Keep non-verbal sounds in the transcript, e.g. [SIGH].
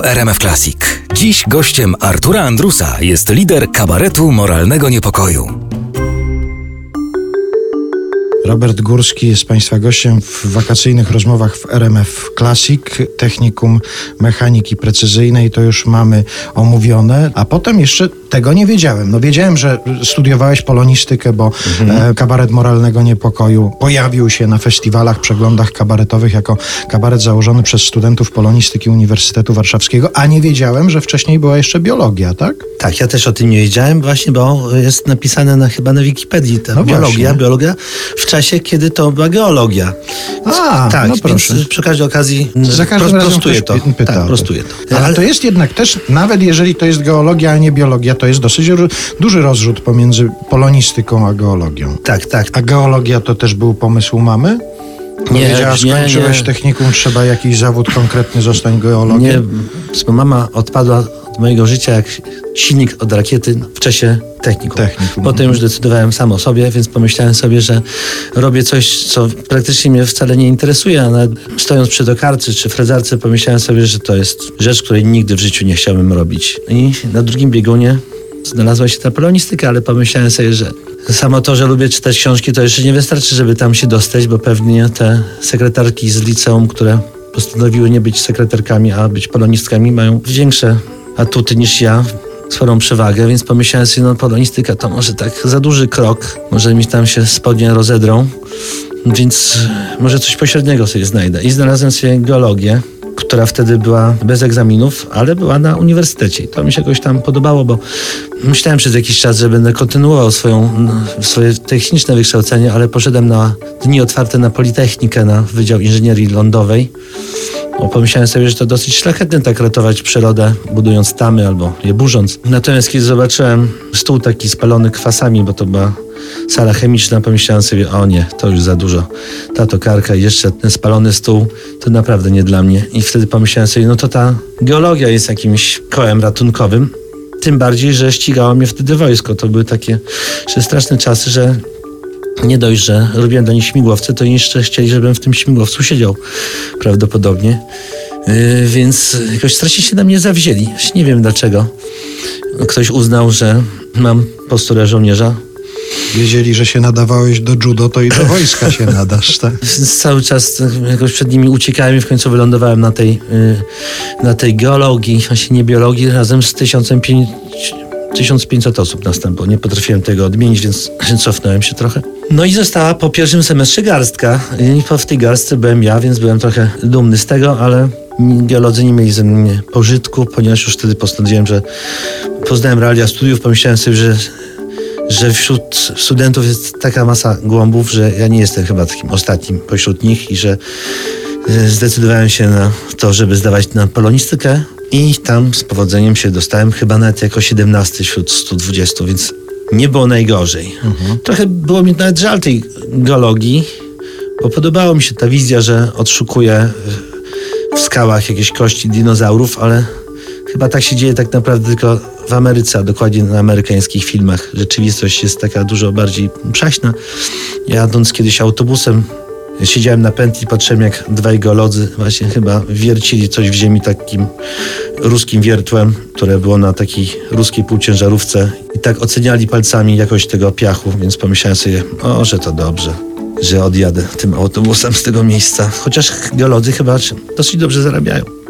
RMF Classic. Dziś gościem Artura Andrusa jest lider kabaretu moralnego niepokoju. Robert Górski jest Państwa gościem w wakacyjnych rozmowach w RMF Classic, Technikum Mechaniki Precyzyjnej. To już mamy omówione, a potem jeszcze tego nie wiedziałem. No wiedziałem, że studiowałeś polonistykę, bo e, kabaret moralnego niepokoju pojawił się na festiwalach, przeglądach kabaretowych jako kabaret założony przez studentów polonistyki Uniwersytetu Warszawskiego, a nie wiedziałem, że wcześniej była jeszcze biologia, tak? Tak, ja też o tym nie wiedziałem właśnie, bo jest napisane na, chyba na Wikipedii ta No biologia, właśnie. biologia w czasie, kiedy to była geologia. A, tak, no proszę. przy każdej okazji Za każdym pro- razem prostuję to. py- pyta tak, prostuję to. Ale to jest jednak też, nawet jeżeli to jest geologia, a nie biologia, to jest dosyć duży rozrzut pomiędzy polonistyką a geologią. Tak, tak. A geologia to też był pomysł mamy? Powiedziała, nie, skończyłeś nie. technikum, trzeba jakiś zawód konkretny, zostań Nie, geologiem. bo mama odpadła od mojego życia jak silnik od rakiety w czasie technikum. Technikum. Potem już decydowałem sam o sobie, więc pomyślałem sobie, że robię coś, co praktycznie mnie wcale nie interesuje, a nawet stojąc przy tokarce czy frezarce pomyślałem sobie, że to jest rzecz, której nigdy w życiu nie chciałbym robić. I na drugim biegunie znalazła się ta polonistyka, ale pomyślałem sobie, że samo to, że lubię czytać książki, to jeszcze nie wystarczy, żeby tam się dostać, bo pewnie te sekretarki z liceum, które postanowiły nie być sekretarkami, a być polonistkami, mają większe atuty niż ja, sporą przewagę, więc pomyślałem sobie, no polonistyka to może tak za duży krok, może mi tam się spodnie rozedrą, więc może coś pośredniego sobie znajdę. I znalazłem sobie geologię, która wtedy była bez egzaminów, ale była na uniwersytecie. I to mi się jakoś tam podobało, bo myślałem przez jakiś czas, że będę kontynuował swoją, swoje techniczne wykształcenie, ale poszedłem na dni otwarte na Politechnikę, na Wydział Inżynierii Lądowej. Bo pomyślałem sobie, że to dosyć szlachetne tak ratować przyrodę, budując tamy albo je burząc. Natomiast kiedy zobaczyłem stół taki spalony kwasami, bo to była sala chemiczna, pomyślałem sobie, o nie, to już za dużo. Ta tokarka jeszcze ten spalony stół, to naprawdę nie dla mnie. I wtedy pomyślałem sobie, no to ta geologia jest jakimś kołem ratunkowym. Tym bardziej, że ścigało mnie wtedy wojsko. To były takie straszne czasy, że nie dość, że robiłem dla nich śmigłowce, to jeszcze chcieli, żebym w tym śmigłowcu siedział prawdopodobnie. Yy, więc jakoś strasznie się na mnie zawzięli. Nie wiem dlaczego. Ktoś uznał, że mam posturę żołnierza. Wiedzieli, że się nadawałeś do judo, to i do wojska się nadasz, tak? [LAUGHS] Cały czas jakoś przed nimi uciekałem i w końcu wylądowałem na tej, yy, na tej geologii, właśnie nie biologii, razem z 1500 1500 osób następło. Nie potrafiłem tego odmienić, więc cofnąłem się trochę. No i została po pierwszym semestrze garstka. I po w tej garstce byłem ja, więc byłem trochę dumny z tego, ale geolodzy nie mieli ze mnie pożytku, ponieważ już wtedy postanowiłem, że poznałem realia studiów, pomyślałem sobie, że że wśród studentów jest taka masa głąbów, że ja nie jestem chyba takim ostatnim pośród nich i że e, zdecydowałem się na to, żeby zdawać na polonistykę i tam z powodzeniem się dostałem chyba nawet jako 17 wśród 120, więc nie było najgorzej. Trochę było mi nawet żal tej geologii, bo podobała mi się ta wizja, że odszukuję e, w skałach jakieś kości dinozaurów, ale chyba tak się dzieje tak naprawdę tylko w Ameryce, a dokładnie na amerykańskich filmach. Rzeczywistość jest taka dużo bardziej przaśna. Jadąc kiedyś autobusem, siedziałem na pętli, patrzyłem jak dwaj geolodzy właśnie chyba wiercili coś w ziemi takim ruskim wiertłem, które było na takiej ruskiej półciężarówce i tak oceniali palcami jakość tego piachu, więc pomyślałem sobie, o, że to dobrze że odjadę tym autobusem z tego miejsca. Chociaż geolodzy chyba dosyć dobrze zarabiają.